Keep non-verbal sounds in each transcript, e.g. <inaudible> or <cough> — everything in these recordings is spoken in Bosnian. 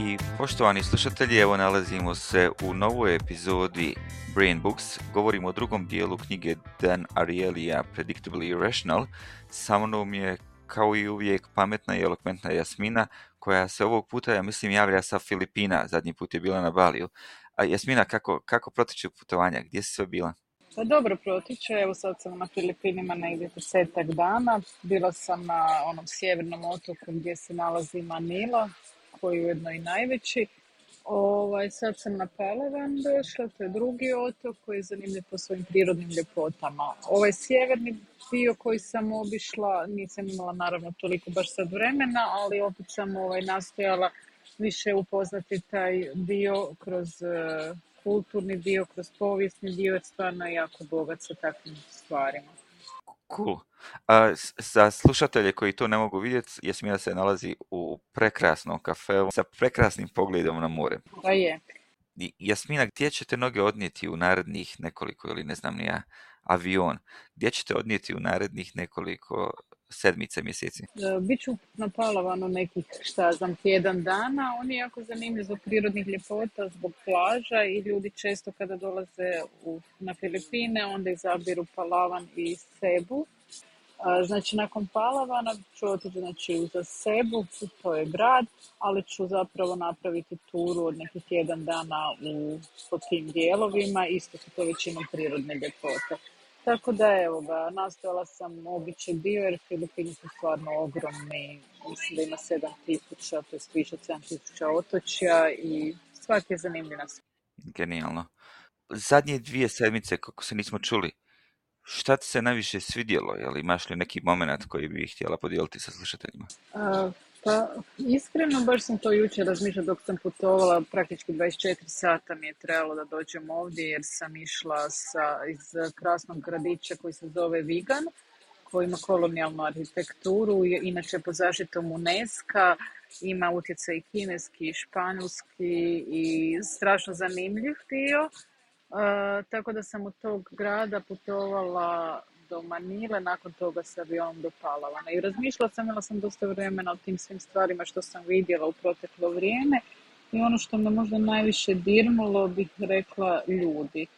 I poštovani slušatelji, evo nalazimo se u novoj epizodi Brain Books. Govorimo o drugom dijelu knjige Dan Arielija Predictably Irrational. Sa mnom je kao i uvijek pametna i elokventna Jasmina koja se ovog puta, ja mislim, javlja sa Filipina. Zadnji put je bila na Baliju. A Jasmina, kako, kako protiče putovanja? Gdje si sve bila? Pa dobro protiče, evo sad sam na Filipinima negdje desetak dana. Bila sam na onom sjevernom otoku gdje se nalazi Manila, koji je ujedno i najveći. Ovaj, sad sam na Palavan došla, to je drugi otok koji je zanimljiv po svojim prirodnim ljepotama. Ovaj sjeverni dio koji sam obišla, nisam imala naravno toliko baš sad vremena, ali opet sam ovaj, nastojala više upoznati taj dio kroz e, kulturni dio, kroz povijesni dio, jer stvarno je jako bogat sa takvim stvarima. Cool. za slušatelje koji to ne mogu vidjeti, Jasmina se nalazi u prekrasnom kafeu sa prekrasnim pogledom na more. Da pa je. Jasmina, gdje ćete noge odnijeti u narednih nekoliko ili ne znam ni ja, avion. Gdje ćete odnijeti u narednih nekoliko sedmice mjeseci? E, Biću na Palavanu nekih, šta znam, tjedan dana. On je jako zanimljiv zbog prirodnih ljepota, zbog plaža i ljudi često kada dolaze u, na Filipine, onda izabiru Palavan i sebu. Znači, nakon Palavana ću otići znači, za Sebu, to je grad, ali ću zapravo napraviti turu od nekih tjedan dana u, po tim dijelovima, isto su to većinom prirodne ljepote. Tako da, evo ga, nastojala sam običaj bio jer Filipini su stvarno ogromni. Mislim da ima 7000, to je više od 7000 otočja i svaki je zanimljiv Genijalno. Zadnje dvije sedmice, kako se nismo čuli, šta ti se najviše svidjelo? Jel imaš li neki moment koji bi htjela podijeliti sa slušateljima? Pa iskreno, baš sam to jučer razmišljala dok sam putovala, praktički 24 sata mi je trebalo da dođem ovdje jer sam išla sa, iz krasnog gradića koji se zove Vigan, koji ima kolonijalnu arhitekturu, inače po zaštitom UNESCO, ima utjecaj i kineski, i španjolski i strašno zanimljiv dio. E, tako da sam od tog grada putovala do Manile, nakon toga se avionom do Palavana. I razmišljala sam, imala sam dosta vremena o tim svim stvarima što sam vidjela u proteklo vrijeme i ono što me možda najviše dirnulo bih rekla ljudi. E,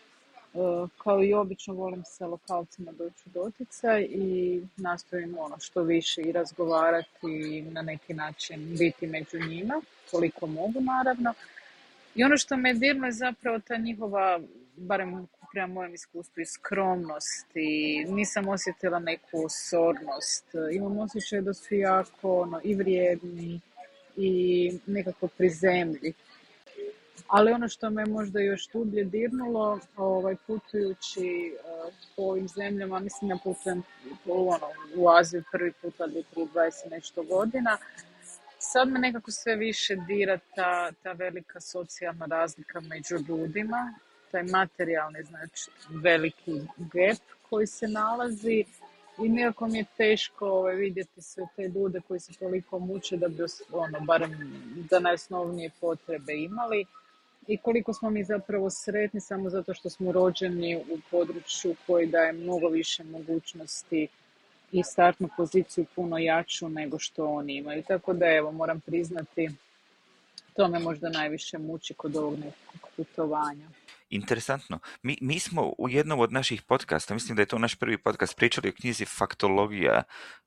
kao i obično volim se lokalcima doći do doticaj i nastojim ono što više i razgovarati i na neki način biti među njima, koliko mogu naravno. I ono što me dirno je zapravo ta njihova, barem prema mojem iskustvu i skromnosti, nisam osjetila neku sornost. Imam osjećaj da su jako ono, i vrijedni i nekako pri Ali ono što me možda još dublje dirnulo, ovaj, putujući uh, po ovim zemljama, mislim da putujem ono, u Aziju prvi put, ali prije 20 nešto godina, sad me nekako sve više dira ta, ta velika socijalna razlika među ljudima taj materijalni znači veliki gap koji se nalazi i nekako mi je teško ovaj, vidjeti sve te ljude koji se toliko muče da bi ono, barem za najosnovnije potrebe imali i koliko smo mi zapravo sretni samo zato što smo rođeni u području koji daje mnogo više mogućnosti i startnu poziciju puno jaču nego što oni imaju. Tako da evo moram priznati to me možda najviše muči kod ovog nekog putovanja interesantno. Mi, mi smo u jednom od naših podcasta, mislim da je to naš prvi podcast, pričali o knjizi Faktologija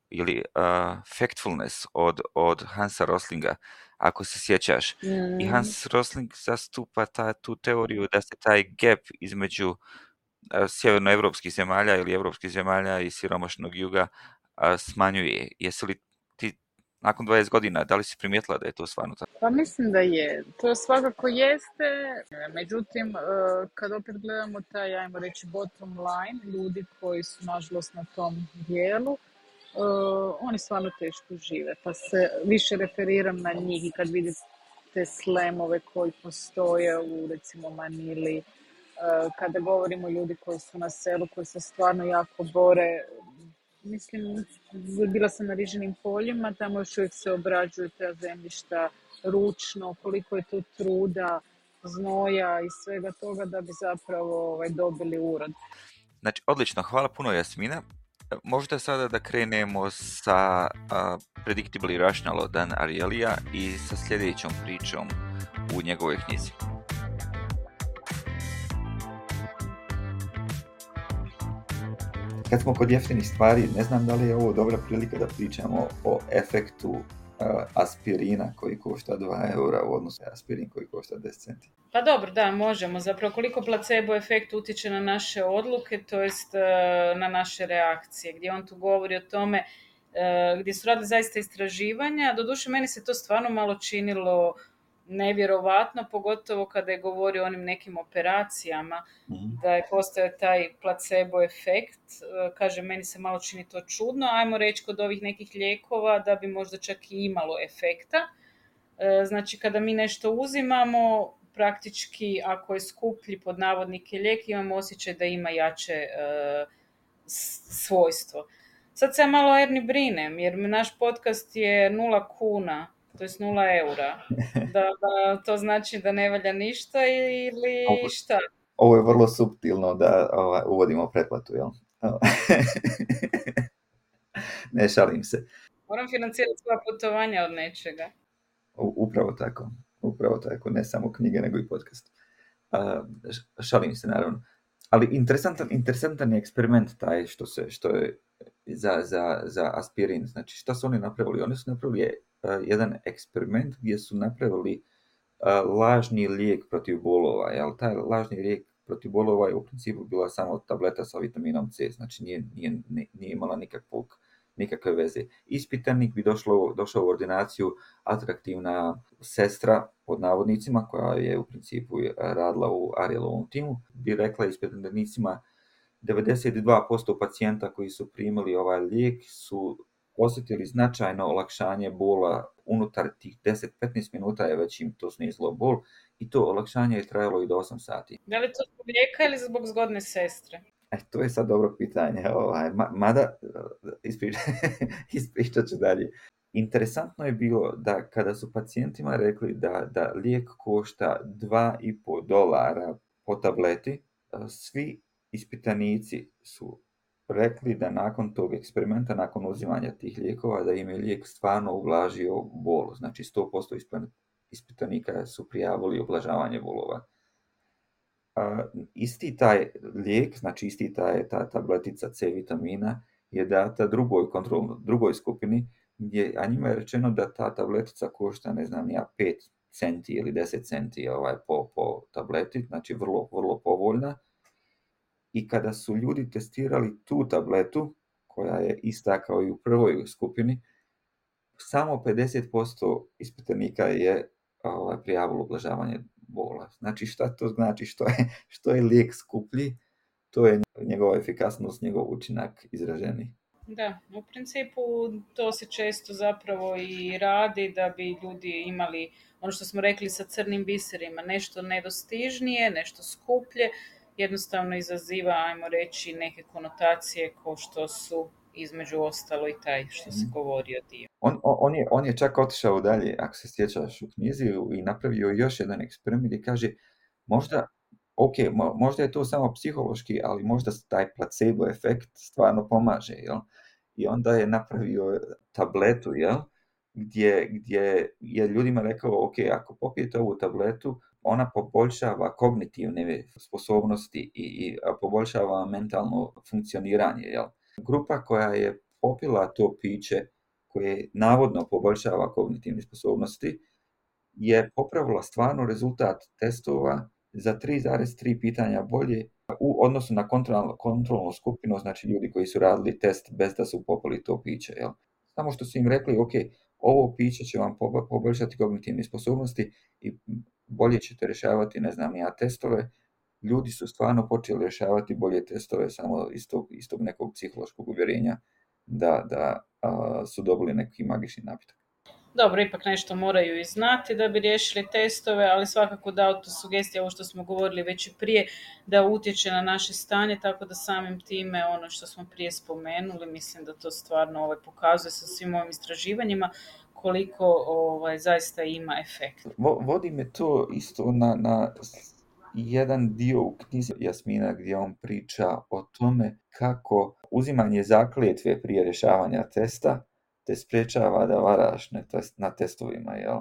ili uh, Factfulness od, od Hansa Roslinga, ako se sjećaš. I mm. Hans Rosling zastupa tu teoriju da se taj gap između uh, sjevernoevropskih zemalja ili evropskih zemalja i siromašnog juga uh, smanjuje. Jesi li nakon 20 godina, da li si primijetila da je to stvarno tako? Pa mislim da je. To svakako jeste. Međutim, e, kad opet gledamo taj, ajmo reći, bottom line, ljudi koji su nažalost na tom dijelu, e, oni stvarno teško žive. Pa se više referiram na njih i kad vidim te slemove koji postoje u, recimo, Manili, e, kada govorimo ljudi koji su na selu, koji se stvarno jako bore, Mislim, bila sam na Riženim poljima, tamo još uvijek se obrađuju ta zemljišta ručno, koliko je tu truda, znoja i svega toga da bi zapravo ovaj, dobili urod. Znači, odlično, hvala puno Jasmina. E, Možda sada da krenemo sa a, Predictably Rational od Dan Arielija i sa sljedećom pričom u njegovoj knjizi. kad smo kod jeftinih stvari, ne znam da li je ovo dobra prilika da pričamo o efektu eh, aspirina koji košta 2 eura u odnosu na aspirin koji košta 10 centi. Pa dobro, da, možemo. Zapravo koliko placebo efekt utječe na naše odluke, to jest eh, na naše reakcije, gdje on tu govori o tome eh, gdje su radili zaista istraživanja. Doduše, meni se to stvarno malo činilo nevjerovatno, pogotovo kada je govorio o onim nekim operacijama, mhm. da je postao taj placebo efekt. E, kaže, meni se malo čini to čudno, ajmo reći kod ovih nekih lijekova da bi možda čak i imalo efekta. E, znači, kada mi nešto uzimamo, praktički ako je skuplji pod navodnike lijek, imamo osjećaj da ima jače e, svojstvo. Sad se malo Erni brinem, jer naš podcast je nula kuna to je nula eura. Da, da, to znači da ne valja ništa ili <laughs> šta? Ovo je vrlo subtilno da ovaj, uvodimo pretplatu, jel? <laughs> ne šalim se. Moram financirati svoje putovanja od nečega. Upravo tako. Upravo tako. Ne samo knjige, nego i podcast. šalim se, naravno. Ali interesantan, interesantan je eksperiment taj što, se, što je za, za, za aspirin. Znači, šta su oni napravili? Oni su napravili E, jedan eksperiment gdje su napravili e, lažni lijek protiv bolova. Jel? Taj lažni lijek protiv bolova je u principu bila samo tableta sa vitaminom C, znači nije, imala nikakvog nikakve veze. Ispitanik bi došao u ordinaciju atraktivna sestra, pod navodnicima, koja je u principu radila u Arielovom timu, bi rekla ispitanicima 92% pacijenta koji su primili ovaj lijek su osjetili značajno olakšanje bola unutar tih 10-15 minuta je već im to snizlo bol i to olakšanje je trajalo i do 8 sati. Da li to zbog lijeka ili zbog zgodne sestre? E, to je sad dobro pitanje. Ovaj, mada, e, <laughs> ispričat, ću dalje. Interesantno je bilo da kada su pacijentima rekli da, da lijek košta 2,5 dolara po tableti, e, svi ispitanici su rekli da nakon tog eksperimenta, nakon uzimanja tih lijekova, da im je lijek stvarno ublažio bol. Znači 100% ispitanika su prijavili oblažavanje bolova. isti taj lijek, znači isti taj, ta tabletica C vitamina je data drugoj, drugoj skupini, gdje, a njima je rečeno da ta tabletica košta, ne znam, ja 5 centi ili 10 centi ovaj, po, tableti, znači vrlo, vrlo povoljna, i kada su ljudi testirali tu tabletu, koja je ista kao i u prvoj skupini, samo 50% ispitanika je ovaj, prijavilo oblažavanje bola. Znači šta to znači? Što je, što je lijek skuplji, to je njegova efikasnost, njegov učinak izraženi. Da, u principu to se često zapravo i radi da bi ljudi imali ono što smo rekli sa crnim biserima, nešto nedostižnije, nešto skuplje, jednostavno izaziva, ajmo reći, neke konotacije ko što su između ostalo i taj što se mhm. govori o dio. On, on, je, on je čak otišao dalje, ako se sjećaš u knjizi, i napravio još jedan eksperiment gdje kaže, možda, ok, možda je to samo psihološki, ali možda taj placebo efekt stvarno pomaže, jel? I onda je napravio tabletu, jel? Gdje, gdje je ljudima rekao, ok, ako popijete ovu tabletu, ona poboljšava kognitivne sposobnosti i, i poboljšava mentalno funkcioniranje. Jel? Grupa koja je popila to piće koje navodno poboljšava kognitivne sposobnosti je popravila stvarno rezultat testova za 3,3 pitanja bolje u odnosu na kontrolnu skupinu, znači ljudi koji su radili test bez da su popili to piće. Jel? Samo što su im rekli, ok, ovo piće će vam poboljšati kognitivne sposobnosti i bolje ćete rješavati, ne znam, ja testove, ljudi su stvarno počeli rješavati bolje testove samo iz tog, nekog psihološkog uvjerenja da, da su dobili neki magični napitak. Dobro, ipak nešto moraju i znati da bi riješili testove, ali svakako da sugestija, ovo što smo govorili već i prije, da utječe na naše stanje, tako da samim time ono što smo prije spomenuli, mislim da to stvarno ovaj, pokazuje sa svim ovim istraživanjima, koliko ovaj, zaista ima efekt. Vodi me to isto na, na jedan dio u knjizi Jasmina gdje on priča o tome kako uzimanje zakletve prije rješavanja testa te sprečava da varaš na, na testovima, jel?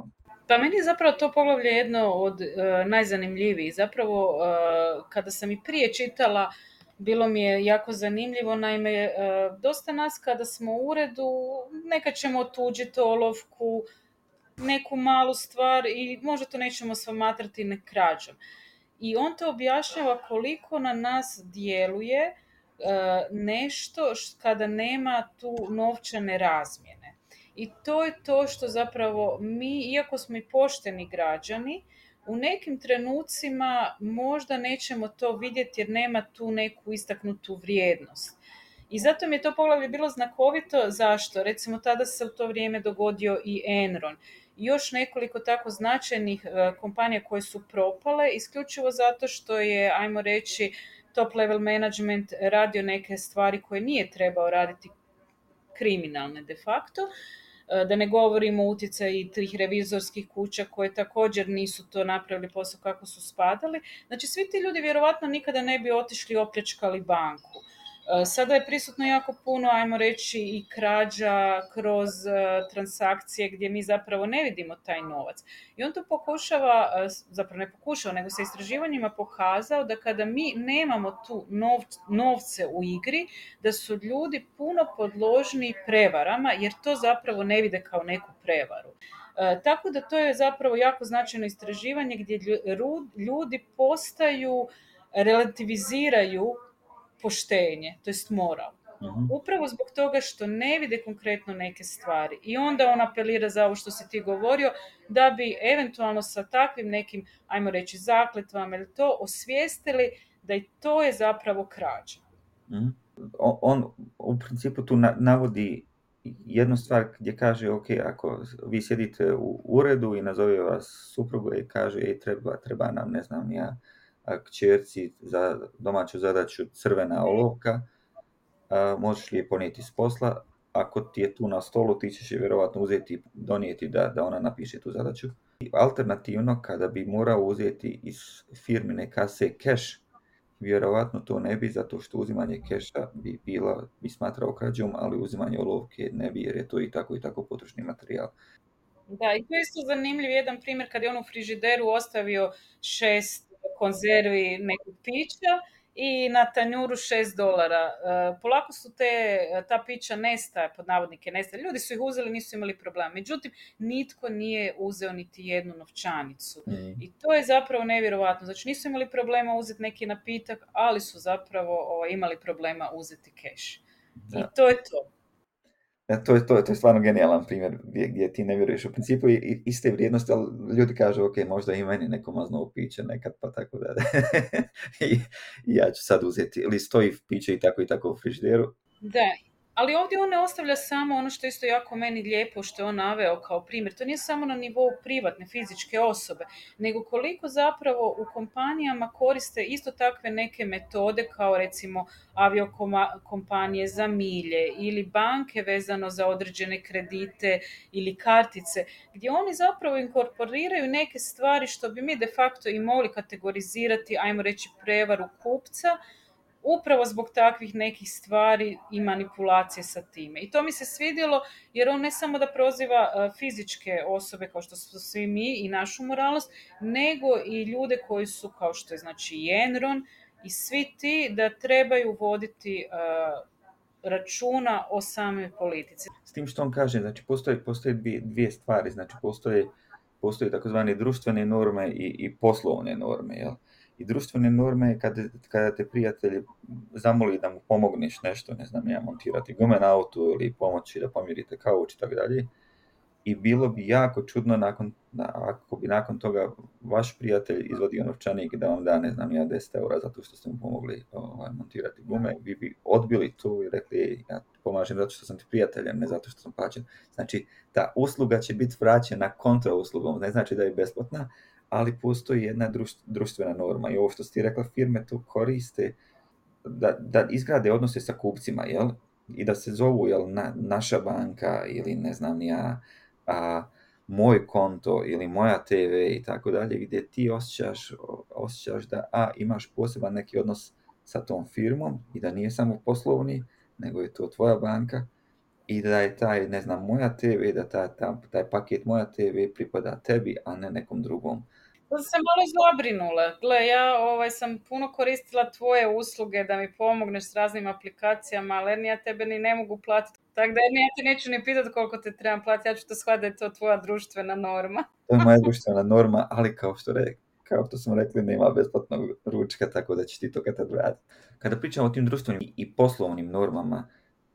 Pa meni je zapravo to poglavlje jedno od e, najzanimljivijih. Zapravo e, kada sam i prije čitala bilo mi je jako zanimljivo. Naime, e, dosta nas kada smo u uredu, neka ćemo otuđiti olovku, neku malu stvar i možda to nećemo smatrati ne krađom. I on to objašnjava koliko na nas djeluje e, nešto kada nema tu novčane razmjene. I to je to što zapravo mi, iako smo i pošteni građani, u nekim trenucima možda nećemo to vidjeti jer nema tu neku istaknutu vrijednost. I zato mi je to poglavlje bilo znakovito. Zašto? Recimo tada se u to vrijeme dogodio i Enron. Još nekoliko tako značajnih e, kompanija koje su propale, isključivo zato što je, ajmo reći, top level management radio neke stvari koje nije trebao raditi kriminalne de facto E, da ne govorimo o utjecaju tih revizorskih kuća koje također nisu to napravili posao kako su spadali. Znači svi ti ljudi vjerovatno nikada ne bi otišli i opljačkali banku. E, sada je prisutno jako puno, ajmo reći, i krađa kroz e, transakcije gdje mi zapravo ne vidimo taj novac. I on to pokušava, e, zapravo ne pokušava, nego sa istraživanjima pokazao da kada mi nemamo tu novce u igri, da su ljudi puno podložni prevarama jer to zapravo ne vide kao neku prevaru. tako da to je zapravo jako značajno istraživanje gdje ljudi postaju relativiziraju poštenje, to jest moral. Mhm. Upravo zbog toga što ne vide konkretno neke stvari. I onda on apelira za ovo što si ti govorio, da bi eventualno sa takvim nekim, ajmo reći, zakletvama ili to, osvijestili da i to je zapravo krađa. Mhm. On, u principu tu na, navodi jednu stvar gdje kaže, ok, ako vi sjedite u uredu i nazove vas supruga i kaže, treba, treba nam, ne znam, ja, kćerci za domaću zadaću crvena olovka, možeš li je ponijeti s posla, ako ti je tu na stolu, ti ćeš je vjerojatno uzeti, donijeti da, da ona napiše tu zadaću. Alternativno, kada bi morao uzeti iz firmine kase cash, vjerojatno to ne bi, zato što uzimanje keša bi bila, bi smatrao krađom, ali uzimanje olovke ne bi, jer je to i tako i tako potrošni materijal. Da, i to je isto zanimljiv jedan primjer kad je on u frižideru ostavio šest konzervi nekog pića i na tanjuru 6 dolara. E, polako su te, ta pića nestaje, pod navodnike nestaje. Ljudi su ih uzeli, nisu imali problema. Međutim, nitko nije uzeo niti jednu novčanicu. Mm. I to je zapravo nevjerovatno. Znači, nisu imali problema uzeti neki napitak, ali su zapravo o, ovaj, imali problema uzeti keš. I to je to. E, to, je, to, to je stvarno genijalan primjer gdje, ti ne vjeruješ u principu i, iste vrijednosti, ali ljudi kažu ok, možda i meni neko mazno piće nekad, pa tako da. <laughs> I, ja ću sad uzeti, ili stoji piće i tako i tako u frižderu. Da, ali ovdje on ne ostavlja samo ono što je isto jako meni lijepo što je on naveo kao primjer. To nije samo na nivou privatne fizičke osobe, nego koliko zapravo u kompanijama koriste isto takve neke metode kao recimo aviokompanije za milje ili banke vezano za određene kredite ili kartice, gdje oni zapravo inkorporiraju neke stvari što bi mi de facto i mogli kategorizirati, ajmo reći, prevaru kupca, upravo zbog takvih nekih stvari i manipulacije sa time. I to mi se svidjelo jer on ne samo da proziva e, fizičke osobe kao što su svi mi i našu moralnost, nego i ljude koji su kao što je znači Enron i svi ti da trebaju voditi e, računa o samoj politici. S tim što on kaže, znači postoje, dvije stvari, znači postoje, postoje takozvane društvene norme i, i poslovne norme, jel? i društvene norme kada, kada te prijatelj zamoli da mu pomogneš nešto, ne znam, ja montirati gume na autu ili pomoći da pomirite kauč i tako dalje. I bilo bi jako čudno nakon, ako bi nakon toga vaš prijatelj izvodio novčanik da vam da, ne znam, ja 10 eura zato što ste mu pomogli ovaj, montirati gume, vi bi odbili to i rekli ja pomažem zato što sam ti prijateljem, ne zato što sam plaćen. Znači, ta usluga će biti vraćena kontra uslugom, ne znači da je besplatna, ali postoji jedna društvena norma i ovo što ste rekla, firme to koriste da, da izgrade odnose sa kupcima, jel? I da se zovu, jel, na, naša banka ili ne znam ja, a, moj konto ili moja TV i tako dalje, gdje ti osjećaš, osjećaš da a, imaš poseban neki odnos sa tom firmom i da nije samo poslovni, nego je to tvoja banka i da je taj, ne znam, moja TV, da taj, taj paket moja TV pripada tebi, a ne nekom drugom sam malo zabrinula. Gle, ja ovaj, sam puno koristila tvoje usluge da mi pomogneš s raznim aplikacijama, ali ja tebe ni ne mogu platiti. Tako da ja ti neću ni pitati koliko te trebam platiti, ja ću to shvatiti da je to tvoja društvena norma. to je moja društvena norma, ali kao što re, kao što smo rekli, nema besplatnog ručka, tako da će ti to kad vratiti. Kada pričamo o tim društvenim i poslovnim normama,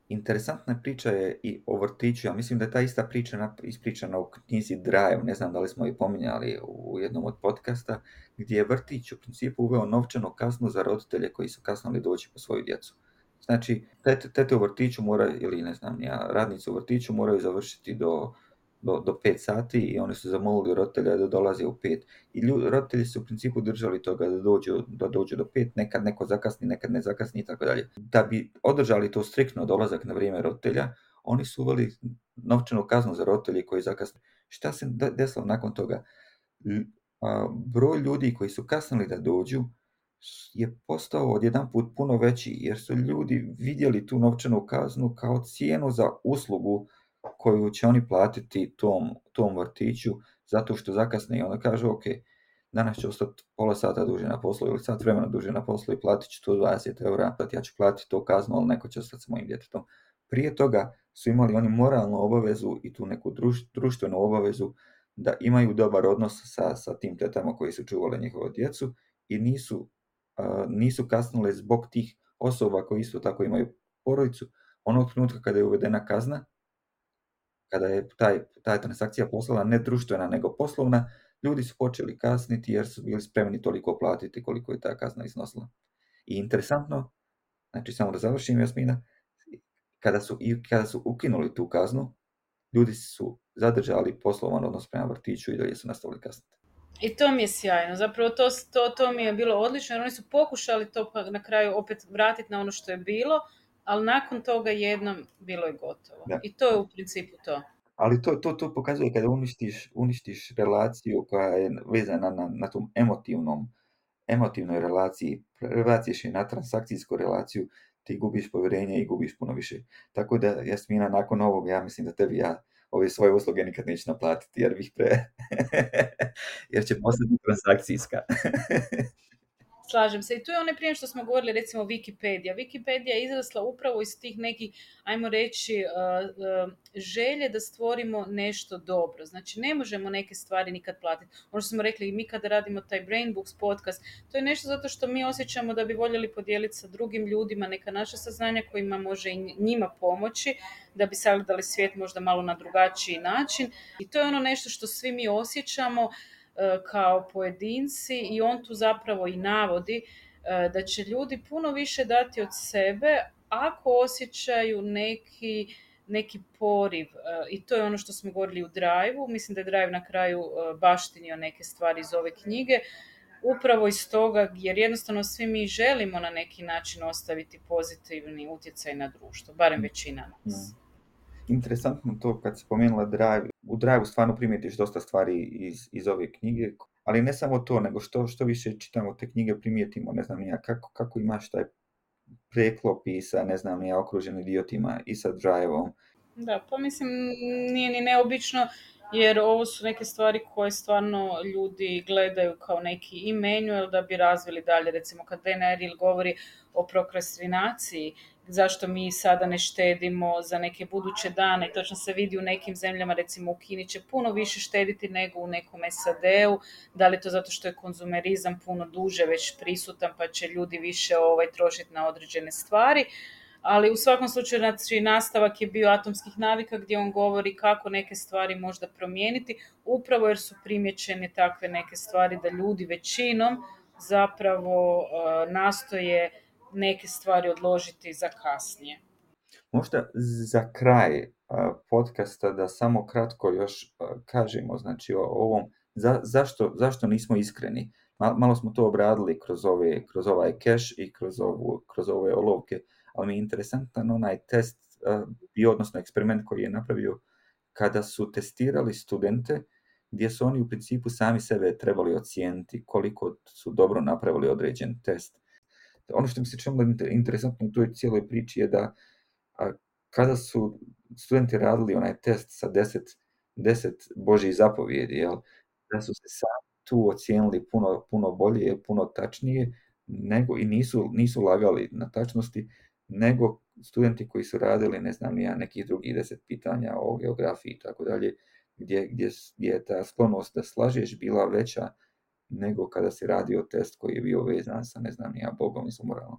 Interesantna priča je i o vrtiću, ja mislim da je ta ista priča ispričana u knjizi Drive, ne znam da li smo je pominjali u jednom od podcasta, gdje je vrtić u principu uveo novčano kaznu za roditelje koji su kasnili doći po svoju djecu. Znači, tete, tete u vrtiću moraju, ili ne znam, ja, radnice u vrtiću moraju završiti do do, do 5 sati i oni su zamolili roditelja da dolaze u 5. I roditelji su u principu držali toga da dođu, da dođu do 5, nekad neko zakasni, nekad ne zakasni i tako dalje. Da bi održali to striktno dolazak na vrijeme roditelja, oni su uveli novčanu kaznu za roditelje koji zakasne. Šta se desilo nakon toga? Broj ljudi koji su kasnili da dođu je postao odjedan put puno veći jer su ljudi vidjeli tu novčanu kaznu kao cijenu za uslugu koju će oni platiti tom, tom vrtiću zato što zakasne i onda kaže ok, danas će ostati pola sata duže na poslu ili sat vremena duže na poslu i platit ću to 20 eura, ja ću platiti to kaznu, ali neko će ostati s mojim djetetom. Prije toga su imali oni moralnu obavezu i tu neku društvenu obavezu da imaju dobar odnos sa, sa tim tetama koji su čuvali njihovo djecu i nisu, uh, nisu kasnile zbog tih osoba koji isto tako imaju porodicu. Onog trenutka kada je uvedena kazna, kada je taj, ta transakcija poslala ne društvena nego poslovna, ljudi su počeli kasniti jer su bili spremni toliko platiti koliko je ta kazna iznosila. I interesantno, znači samo da završim Jasmina, kada su, i kada su ukinuli tu kaznu, ljudi su zadržali poslovan odnos prema vrtiću i dalje su nastavili kasniti. I to mi je sjajno. Zapravo to, to, to mi je bilo odlično jer oni su pokušali to pa na kraju opet vratiti na ono što je bilo, ali nakon toga jednom bilo je gotovo. I to je u principu to. Ali to, to, to pokazuje kada uništiš, uništiš relaciju koja je vezana na, na tom emotivnom, emotivnoj relaciji, je na transakcijsku relaciju, ti gubiš povjerenje i gubiš puno više. Tako da, Jasmina, nakon ovog, ja mislim da tebi ja ove svoje usluge nikad neću naplatiti, jer bih pre... <laughs> jer će postati transakcijska. <laughs> Slažem se. I tu je onaj prije što smo govorili, recimo Wikipedia. Wikipedia je izrasla upravo iz tih nekih, ajmo reći, uh, uh, želje da stvorimo nešto dobro. Znači, ne možemo neke stvari nikad platiti. Ono što smo rekli i mi kada radimo taj Brain Books podcast, to je nešto zato što mi osjećamo da bi voljeli podijeliti sa drugim ljudima neka naša saznanja kojima može i njima pomoći, da bi sagledali svijet možda malo na drugačiji način. I to je ono nešto što svi mi osjećamo, E, kao pojedinci i on tu zapravo i navodi e, da će ljudi puno više dati od sebe ako osjećaju neki neki poriv e, i to je ono što smo govorili u drive Mislim da je Drive na kraju baštinio neke stvari iz ove knjige. Upravo iz toga jer jednostavno svi mi želimo na neki način ostaviti pozitivni utjecaj na društvo, barem mm. većina nas. Mm interesantno to kad spomenula Drive. U Drive stvarno primijetiš dosta stvari iz, iz ove knjige, ali ne samo to, nego što, što više čitamo te knjige primijetimo, ne znam ja, kako, kako imaš taj preklop i sa, ne znam ja, okruženim idiotima i sa drive Da, pa mislim, nije ni neobično jer ovo su neke stvari koje stvarno ljudi gledaju kao neki i da bi razvili dalje. Recimo kad Dan govori o prokrastinaciji, zašto mi sada ne štedimo za neke buduće dane. Točno se vidi u nekim zemljama, recimo u Kini će puno više štediti nego u nekom SAD-u. Da li to zato što je konzumerizam puno duže već prisutan pa će ljudi više ovaj, trošiti na određene stvari ali u svakom slučaju znači, nastavak je bio atomskih navika gdje on govori kako neke stvari možda promijeniti, upravo jer su primjećene takve neke stvari da ljudi većinom zapravo e, nastoje neke stvari odložiti za kasnije. Možda za kraj e, podcasta da samo kratko još e, kažemo znači o ovom za, zašto, zašto nismo iskreni. Malo smo to obradili kroz, ove, kroz ovaj cash i kroz, ovu, kroz ove olovke ali mi je interesantan onaj test e, i odnosno eksperiment koji je napravio kada su testirali studente gdje su oni u principu sami sebe trebali ocijeniti koliko su dobro napravili određen test. Ono što mi se činilo interesantno u toj cijeloj priči je da kada su studenti radili onaj test sa deset 10 Božjih zapovjedi, jel, da su se sami tu ocijenili puno, puno bolje, puno tačnije, nego i nisu, nisu lagali na tačnosti, nego studenti koji su radili, ne znam, ja, nekih drugih deset pitanja o geografiji i tako dalje, gdje, gdje je ta sklonost da slažeš bila veća nego kada si radio test koji je bio vezan sa, ne znam, ja, Bogom i sa moralom.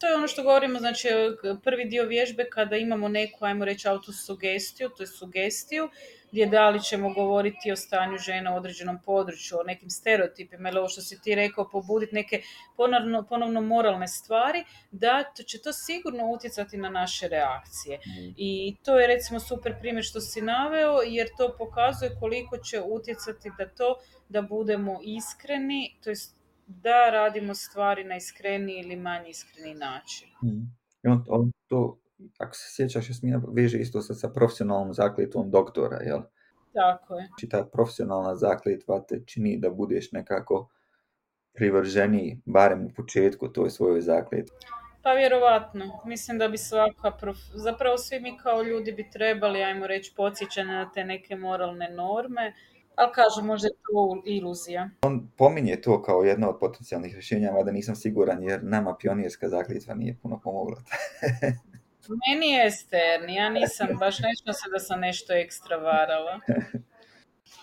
To je ono što govorimo, znači e, prvi dio vježbe kada imamo neku, ajmo reći, autosugestiju, to je sugestiju, gdje da li ćemo govoriti o stanju žena u određenom području, o nekim stereotipima ili ovo što si ti rekao, pobuditi neke ponovno, ponovno moralne stvari, da to će to sigurno utjecati na naše reakcije. Mm. I to je recimo super primjer što si naveo, jer to pokazuje koliko će utjecati da to da budemo iskreni, to jest da radimo stvari na iskreni ili manje iskreni način. Mm. on, to, ako se sjećaš, Jasmina, veže isto sa, profesionalnom zakljetvom doktora, jel? Tako je. Či znači, ta profesionalna zakljetva te čini da budeš nekako privrženiji, barem u početku toj svojoj zakljetvi. Pa vjerovatno. Mislim da bi svaka, prof... zapravo svi mi kao ljudi bi trebali, ajmo reći, podsjećane na te neke moralne norme ali kažem, možda je to iluzija. On pominje to kao jedno od potencijalnih rješenja, mada nisam siguran jer nama pionirska zaklitva nije puno pomogla. <laughs> Meni je stern, ja nisam, baš nešto se da sam nešto ekstra varala. <laughs>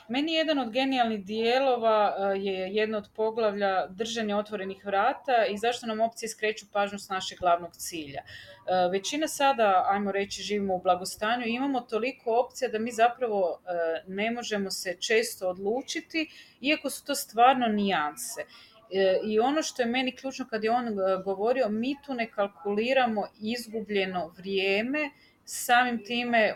Meni jedan od genijalnih dijelova eh, je jedno od poglavlja držanje otvorenih vrata i zašto nam opcije skreću pažnju s našeg glavnog cilja. Eh, većina sada, ajmo reći, živimo u blagostanju, i imamo toliko opcija da mi zapravo eh, ne možemo se često odlučiti, iako su to stvarno nijanse. I ono što je meni ključno kad je on govorio, mi tu ne kalkuliramo izgubljeno vrijeme, samim time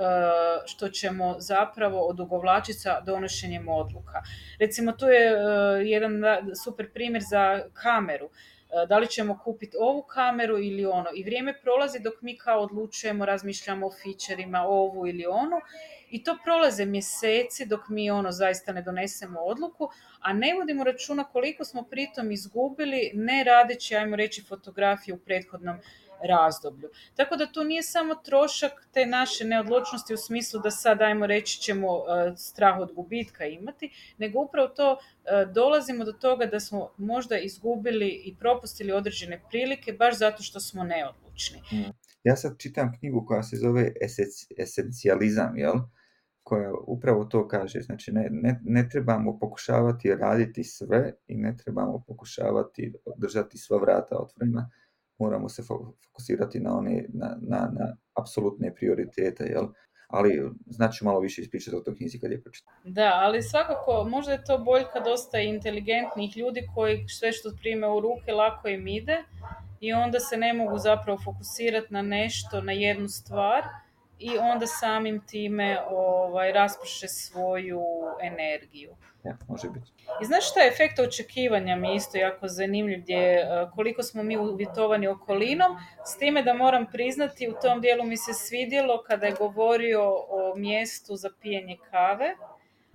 Eh, što ćemo zapravo odugovlačiti sa donošenjem odluka. Recimo tu je eh, jedan super primjer za kameru eh, da li ćemo kupiti ovu kameru ili ono. I vrijeme prolazi dok mi kao odlučujemo, razmišljamo o fičerima, ovu ili onu. I to prolaze mjeseci dok mi ono zaista ne donesemo odluku, a ne vodimo računa koliko smo pritom izgubili ne radeći, ajmo reći, fotografije u prethodnom razdoblju. Tako da to nije samo trošak te naše neodločnosti u smislu da sad, ajmo reći, ćemo e, strah od gubitka imati, nego upravo to e, dolazimo do toga da smo možda izgubili i propustili određene prilike baš zato što smo neodlučni. Mm. Ja sad čitam knjigu koja se zove Esencializam, koja upravo to kaže. Znači, ne, ne, ne, trebamo pokušavati raditi sve i ne trebamo pokušavati držati sva vrata otvorena, moramo se fokusirati na one, na, na, na apsolutne prioritete, ali znači malo više ispričati o toj knjizi kad je pročitam. Da, ali svakako možda je to boljka dosta inteligentnih ljudi koji sve što prime u ruke lako im ide i onda se ne mogu zapravo fokusirati na nešto, na jednu stvar, i onda samim time ovaj, svoju energiju. Ja, može biti. I znaš šta je efekt očekivanja mi isto jako zanimljiv gdje e, koliko smo mi uvjetovani okolinom, s time da moram priznati u tom dijelu mi se svidjelo kada je govorio o mjestu za pijenje kave.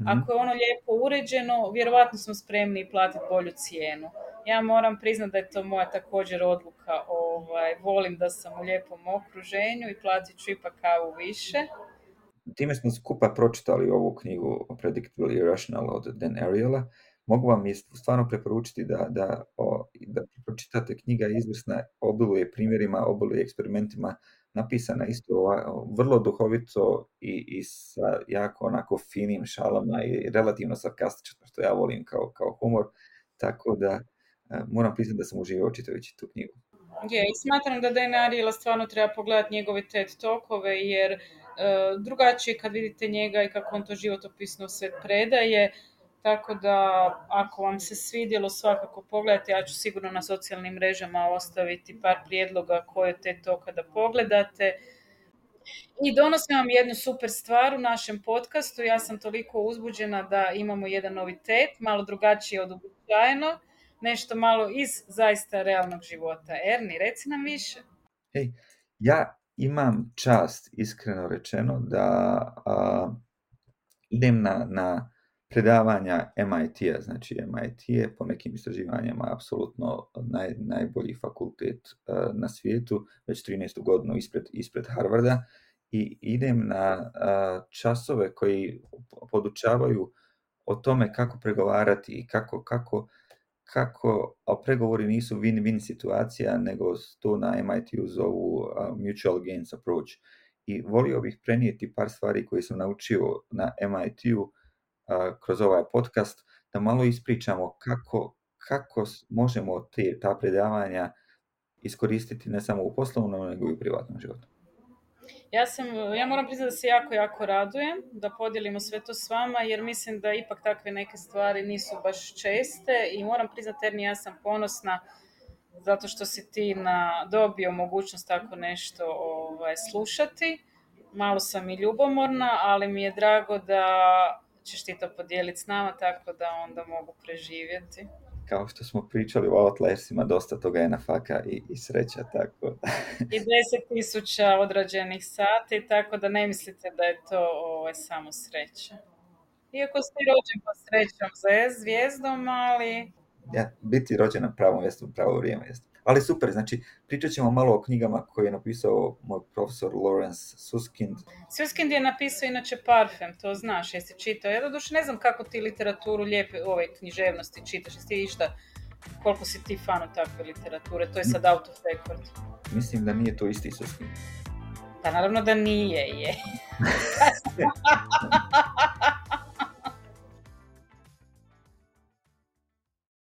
Mhm. Ako je ono lijepo uređeno, vjerojatno smo spremni platiti bolju cijenu. Ja moram priznati da je to moja također odluka. Ovaj, volim da sam u lijepom okruženju i platit ću ipak kavu više. Time smo skupa pročitali ovu knjigu Predictably Irrational od Dan Ariela. Mogu vam je stvarno preporučiti da, da, da pročitate knjiga je izvrsna, obiluje primjerima, obiluje eksperimentima, napisana isto vrlo duhovito i, i sa jako onako finim šalama i relativno sarkastično što ja volim kao, kao humor. Tako da moram priznati da sam uživao čitajući tu knjigu. Je, i smatram da Dana Ariela stvarno treba pogledati njegove TED tokove, jer e, drugačije kad vidite njega i kako on to životopisno sve predaje, tako da ako vam se svidjelo svakako pogledajte, ja ću sigurno na socijalnim mrežama ostaviti par prijedloga koje te toka da pogledate. I donosim vam jednu super stvar u našem podcastu, ja sam toliko uzbuđena da imamo jedan novitet, malo drugačije od uobičajeno nešto malo iz zaista realnog života. Erni, reci nam više. ja imam čast, iskreno rečeno, da idem na, na predavanja MIT-a. Znači, MIT je po nekim istraživanjima apsolutno naj, najbolji fakultet na svijetu, već 13. godinu ispred, ispred Harvarda. I idem na časove koji podučavaju o tome kako pregovarati i kako, kako kako, a pregovori nisu win-win situacija, nego to na MIT-u zovu mutual gains approach. I volio bih prenijeti par stvari koje sam naučio na MIT-u kroz ovaj podcast, da malo ispričamo kako, kako možemo te, ta predavanja iskoristiti ne samo u poslovnom, nego i u privatnom životu. Ja, sam, ja moram priznati da se jako, jako radujem da podijelimo sve to s vama jer mislim da ipak takve neke stvari nisu baš česte i moram priznati Erni, ja sam ponosna zato što si ti na, dobio mogućnost tako nešto ovaj, slušati. Malo sam i ljubomorna, ali mi je drago da ćeš ti to podijeliti s nama tako da onda mogu preživjeti kao što smo pričali u Outliersima, dosta toga je na faka i, i sreća, tako. I deset tisuća odrađenih sati, tako da ne mislite da je to ovaj, samo sreća. Iako ste rođen po srećom za zvijezdom, ali... Ja, biti rođen na pravom mjestu u pravo vrijeme jeste ali super, znači pričat ćemo malo o knjigama koje je napisao moj profesor Lawrence Suskind. Suskind je napisao inače Parfem, to znaš, jesi čitao. Ja doduše ne znam kako ti literaturu lijepe ovoj književnosti čitaš, jesi ti išta koliko si ti fan takve literature, to je sad out of record. Mislim da nije to isti Suskind. Pa naravno da nije, je. <laughs>